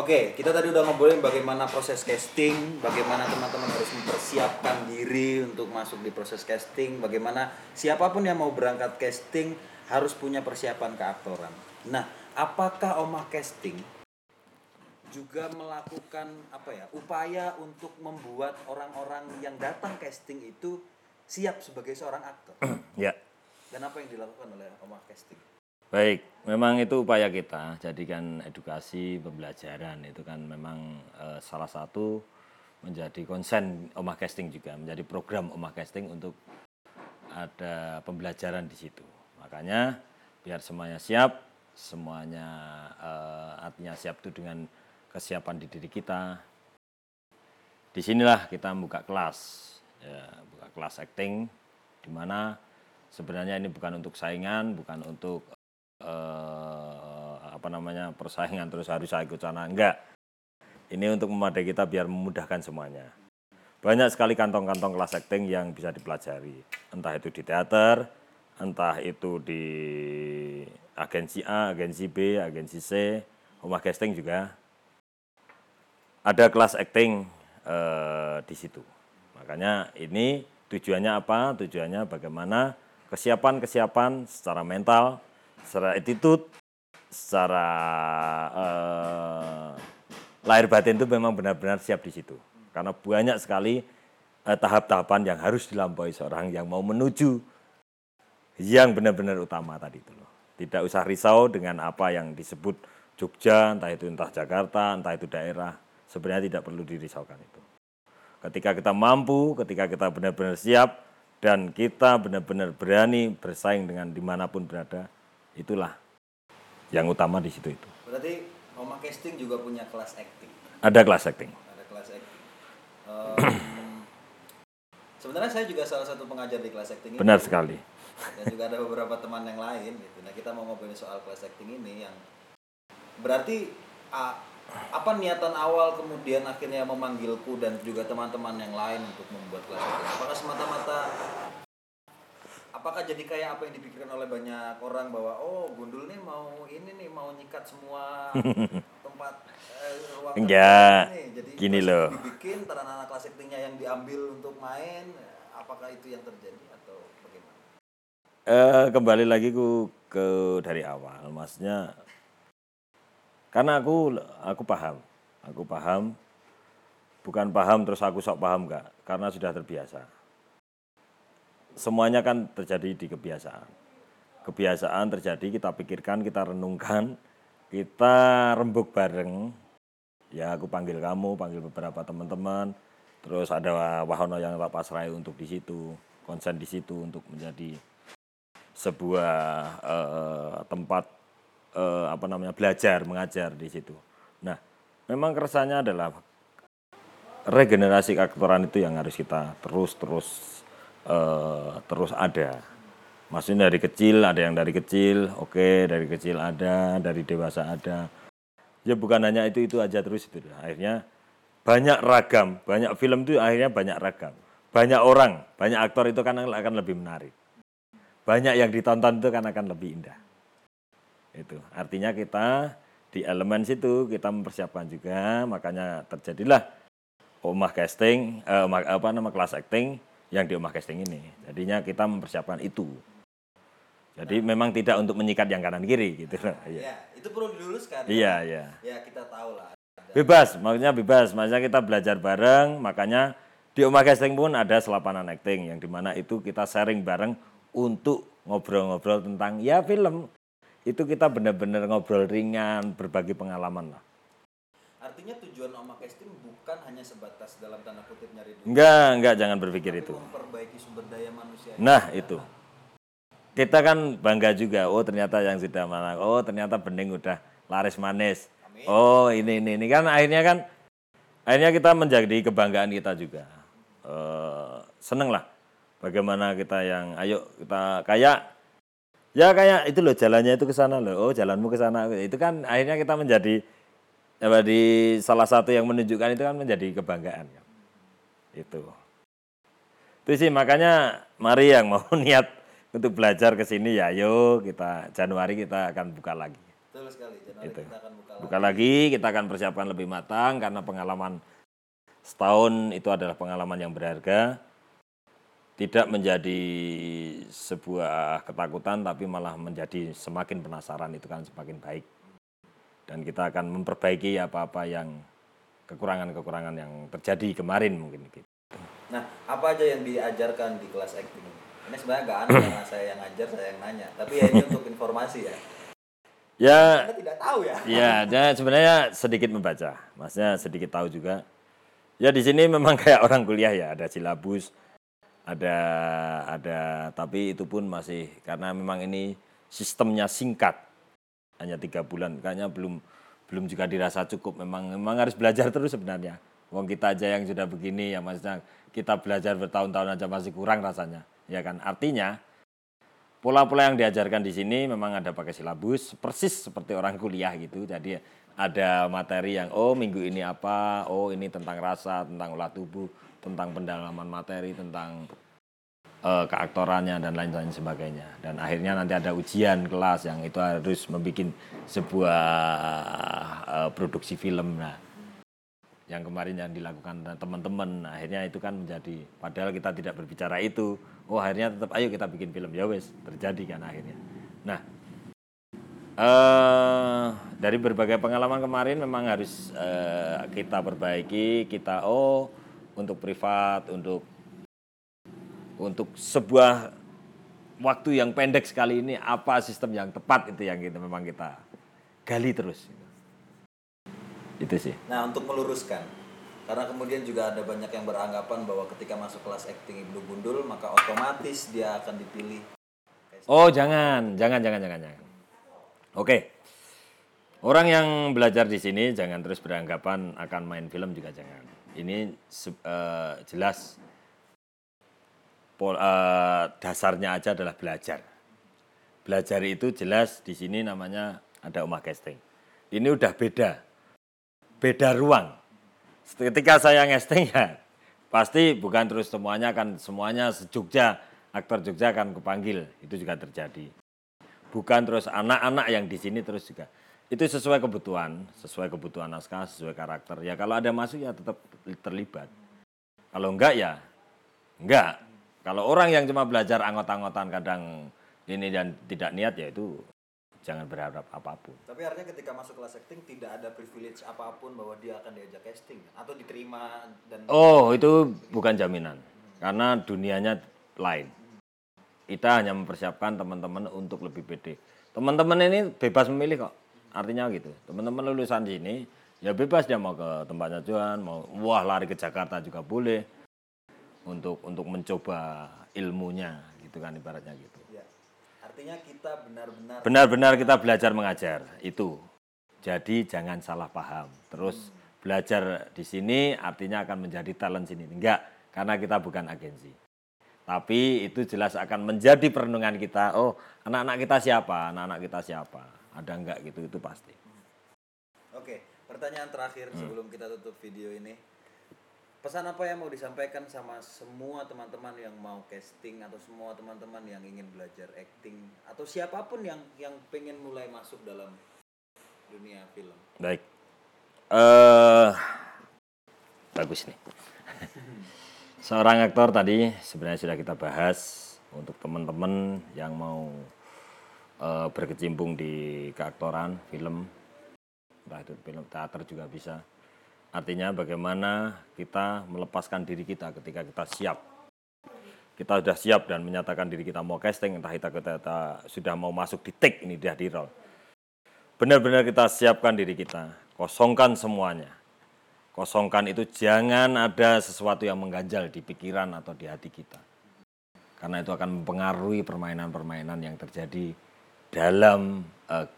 Oke, kita tadi udah ngobrolin bagaimana proses casting, bagaimana teman-teman harus mempersiapkan diri untuk masuk di proses casting, bagaimana siapa pun yang mau berangkat casting harus punya persiapan keaktoran. Nah, apakah Oma Casting juga melakukan apa ya upaya untuk membuat orang-orang yang datang casting itu siap sebagai seorang aktor? Ya, Dan apa yang dilakukan oleh Oma Casting? Baik. Memang itu upaya kita. Jadikan edukasi pembelajaran itu kan memang eh, salah satu menjadi konsen Omah Casting juga, menjadi program Omah Casting untuk ada pembelajaran di situ. Makanya biar semuanya siap, semuanya eh, artinya siap itu dengan kesiapan di diri kita. Di sinilah kita buka kelas, ya, buka kelas acting, di mana sebenarnya ini bukan untuk saingan, bukan untuk eh, apa namanya persaingan terus harus saya ikut sana, enggak. Ini untuk memadai kita biar memudahkan semuanya. Banyak sekali kantong-kantong kelas acting yang bisa dipelajari. Entah itu di teater, entah itu di agensi A, agensi B, agensi C, rumah casting juga. Ada kelas acting eh, di situ. Makanya ini tujuannya apa? Tujuannya bagaimana kesiapan-kesiapan secara mental, secara attitude, secara eh, lahir batin itu memang benar-benar siap di situ. Karena banyak sekali eh, tahap-tahapan yang harus dilampaui seorang yang mau menuju yang benar-benar utama tadi itu loh. Tidak usah risau dengan apa yang disebut Jogja, entah itu entah Jakarta, entah itu daerah. Sebenarnya tidak perlu dirisaukan itu. Ketika kita mampu, ketika kita benar-benar siap, dan kita benar-benar berani bersaing dengan di mana pun berada, itulah yang utama di situ itu. Berarti Oma Casting juga punya kelas acting. Ada kelas acting. ada kelas acting. Em, sebenarnya saya juga salah satu pengajar di kelas acting ini. Benar sekali. Dan juga ada beberapa teman yang lain gitu. Nah, kita mau ngobrolin soal kelas acting ini yang berarti apa niatan awal kemudian akhirnya memanggilku dan juga teman-teman yang lain untuk membuat kelas acting? Apakah semata-mata apakah jadi kayak apa yang dipikirkan oleh banyak orang bahwa oh Gundul nih mau ini nih mau nyikat semua tempat eh, ruang Enggak. nih. Jadi Gini loh. dibikin anak-anak kelas actingnya yang diambil untuk main apakah itu yang terjadi atau bagaimana? Eh, kembali lagi ku ke dari awal, maksudnya karena aku aku paham, aku paham, bukan paham terus aku sok paham enggak, karena sudah terbiasa. Semuanya kan terjadi di kebiasaan. Kebiasaan terjadi, kita pikirkan, kita renungkan, kita rembuk bareng. Ya aku panggil kamu, panggil beberapa teman-teman, terus ada Wahono yang tak pasrai untuk di situ, konsen di situ untuk menjadi sebuah eh, tempat eh, apa namanya belajar mengajar di situ. Nah, memang keresahannya adalah regenerasi keaktoran itu yang harus kita terus eh, terus ada. Maksudnya dari kecil ada yang dari kecil, oke dari kecil ada, dari dewasa ada. Ya bukan hanya itu itu aja terus itu. Akhirnya banyak ragam, banyak film itu akhirnya banyak ragam. Banyak orang, banyak aktor itu kan akan lebih menarik banyak yang ditonton itu kan akan lebih indah. Itu artinya kita di elemen situ kita mempersiapkan juga, makanya terjadilah omah casting, eh, apa nama kelas acting yang di omah casting ini. Jadinya kita mempersiapkan itu. Jadi memang tidak untuk menyikat yang kanan kiri gitu. Iya. Ya, itu perlu diluruskan. Iya, iya. Ya, kita tahu lah. Bebas, maksudnya bebas. Maksudnya kita belajar bareng, makanya di Omah Casting pun ada selapanan acting yang di mana itu kita sharing bareng untuk ngobrol-ngobrol tentang ya film. Itu kita benar-benar ngobrol ringan, berbagi pengalaman lah. Artinya tujuan Oma Casting bukan hanya sebatas dalam tanda kutip nyari duit, Enggak, enggak jangan berpikir tapi itu. memperbaiki sumber daya manusia. Nah, itu. Kita kan bangga juga, oh ternyata yang sudah mana, oh ternyata bening udah laris manis. Oh ini, ini, ini kan akhirnya kan, akhirnya kita menjadi kebanggaan kita juga. Eh, seneng lah, bagaimana kita yang, ayo kita kayak, ya kayak itu loh jalannya itu ke sana loh, oh jalanmu ke sana, itu kan akhirnya kita menjadi, apa, di salah satu yang menunjukkan itu kan menjadi kebanggaan. Itu. Itu sih makanya mari yang mau niat untuk belajar ke sini ya ayo kita Januari kita akan buka lagi. Betul sekali. Januari Itu. kita akan buka, Buka lagi, kita akan persiapkan lebih matang karena pengalaman setahun itu adalah pengalaman yang berharga. Tidak menjadi sebuah ketakutan, tapi malah menjadi semakin penasaran itu kan semakin baik. Dan kita akan memperbaiki apa-apa yang kekurangan-kekurangan yang terjadi kemarin mungkin gitu. Nah, apa aja yang diajarkan di kelas acting ini? Sebenarnya gak aneh karena saya yang ngajar, saya yang nanya. Tapi ya ini untuk informasi ya. Ya, Anda tidak tahu ya. ya, dan sebenarnya sedikit membaca, maksudnya sedikit tahu juga. Ya di sini memang kayak orang kuliah ya, ada silabus, ada ada, tapi itu pun masih karena memang ini sistemnya singkat, hanya tiga bulan, kayaknya belum belum juga dirasa cukup. Memang memang harus belajar terus sebenarnya. Wong kita aja yang sudah begini ya, maksudnya kita belajar bertahun-tahun aja masih kurang rasanya, ya kan? Artinya pola-pola yang diajarkan di sini memang ada pakai silabus persis seperti orang kuliah gitu jadi ada materi yang oh minggu ini apa oh ini tentang rasa tentang olah tubuh tentang pendalaman materi tentang eh, keaktorannya dan lain-lain sebagainya. Dan akhirnya nanti ada ujian kelas yang itu harus membuat sebuah eh, produksi film. Nah yang kemarin yang dilakukan teman-teman akhirnya itu kan menjadi padahal kita tidak berbicara itu oh akhirnya tetap ayo kita bikin film. Ya wes terjadi kan akhirnya. Nah eh dari berbagai pengalaman kemarin memang harus eh, kita perbaiki kita oh untuk privat untuk untuk sebuah waktu yang pendek sekali ini apa sistem yang tepat itu yang kita memang kita gali terus itu sih Nah, untuk meluruskan. Karena kemudian juga ada banyak yang beranggapan bahwa ketika masuk kelas acting Ibnu Gundul, maka otomatis dia akan dipilih. Oh jangan, jangan, jangan, jangan, jangan. Oke, orang yang belajar di sini jangan terus beranggapan akan main film juga jangan. Ini eh, jelas pol- eh, dasarnya aja adalah belajar. Belajar itu jelas di sini namanya ada umah casting. Ini udah beda, beda ruang. Ketika saya ngesting ya pasti bukan terus semuanya kan semuanya sejogja aktor Jogja akan kepanggil itu juga terjadi. Bukan terus anak-anak yang di sini terus juga. Itu sesuai kebutuhan sesuai kebutuhan naskah sesuai karakter. Ya kalau ada masuk ya tetap terlibat. Kalau enggak ya enggak kalau orang yang cuma belajar anggot-anggotan kadang ini dan tidak niat ya itu jangan berharap apa pun Tapi artinya ketika masuk kelas acting tidak ada privilege apa pun bahwa dia akan diajak casting atau diterima dan Oh, itu bukan jaminan. Karena dunianya lain. Kita hanya mempersiapkan teman-teman untuk lebih pede. Teman-teman ini bebas memilih kok. Artinya gitu. Teman-teman lulusan sini ya bebas dia mau ke tempatnya Johan, mau wah lari ke Jakarta juga boleh. Untuk untuk mencoba ilmunya gitu kan ibaratnya gitu. ya. Artinya kita benar-benar Benar-benar kita belajar mengajar itu. Jadi jangan salah paham. Terus belajar di sini artinya akan menjadi talent sini. Enggak, karena kita bukan agensi. Tapi itu jelas akan menjadi perenungan kita. Oh, anak-anak kita siapa? Anak-anak kita siapa? Ada enggak gitu itu pasti. Oke, pertanyaan terakhir sebelum kita tutup video ini. Pesan apa yang mau disampaikan sama semua teman-teman yang mau casting atau semua teman-teman yang ingin belajar acting atau siapa pun yang yang pengen mulai masuk dalam dunia film. Baik. Eh bagus nih. Seorang aktor tadi sebenarnya sudah kita bahas untuk teman-teman yang mau eh, berkecimpung di keaktoran film, entah itu film teater juga bisa. Artinya bagaimana kita melepaskan diri kita ketika kita siap. Kita sudah siap dan menyatakan diri kita mau casting, entah kita, kita, kita sudah mau masuk di take ini dia di roll benar-benar kita siapkan diri kita, kosongkan semuanya. Kosongkan itu jangan ada sesuatu yang mengganjal di pikiran atau di hati kita. Karena itu akan mempengaruhi permainan-permainan yang terjadi dalam eh,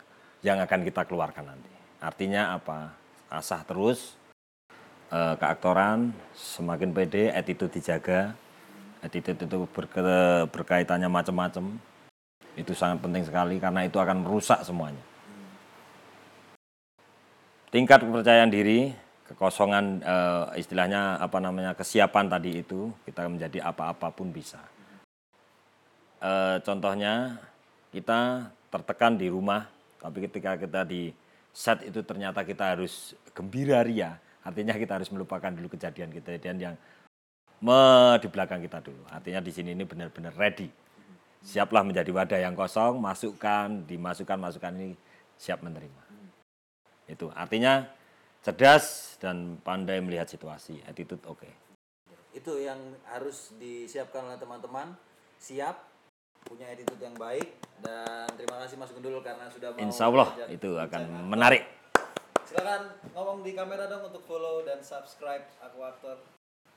yang akan kita keluarkan nanti. Artinya apa? Asah terus eh, keaktoran, semakin pede, attitude dijaga. Attitude itu berke- berkaitannya macam-macam. Itu sangat penting sekali karena itu akan merusak semuanya tingkat kepercayaan diri, kekosongan eh, istilahnya apa namanya kesiapan tadi itu kita menjadi apa-apapun bisa. Eh, contohnya kita tertekan di rumah Tapi ketika kita di set itu ternyata kita harus gembira ria, artinya kita harus melupakan dulu kejadian-kejadian yang me di belakang kita dulu. Artinya di sini ini benar-benar ready. Siaplah menjadi wadah yang kosong, masukkan, dimasukkan masukan ini siap menerima. Itu artinya cerdas dan pandai melihat situasi, attitude oke. Okay. Itu yang harus disiapkan oleh teman-teman, siap punya attitude yang baik dan terima kasih Mas Gundul karena sudah mau Insya Allah itu akan menarik. Silakan ngomong di kamera dong untuk follow dan subscribe Aku Aktor.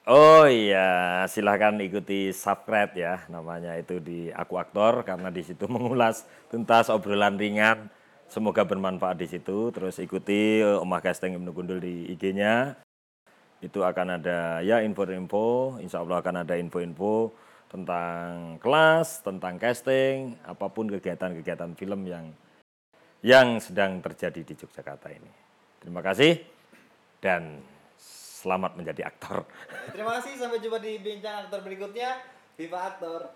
Oh iya, silahkan ikuti subscribe ya namanya itu di Aku Aktor karena di situ mengulas tuntas obrolan ringan. Semoga bermanfaat di situ. Terus ikuti eh, Omah Casting Ibnu Gundul di IG-nya. Itu akan ada ya info-info, insya Allah akan ada info-info tentang kelas, tentang casting, apa pun kegiatan-kegiatan film yang yang sedang terjadi di Yogyakarta ini. Terima kasih dan selamat menjadi aktor. Terima kasih sampai jumpa di bincang aktor berikutnya. Viva aktor.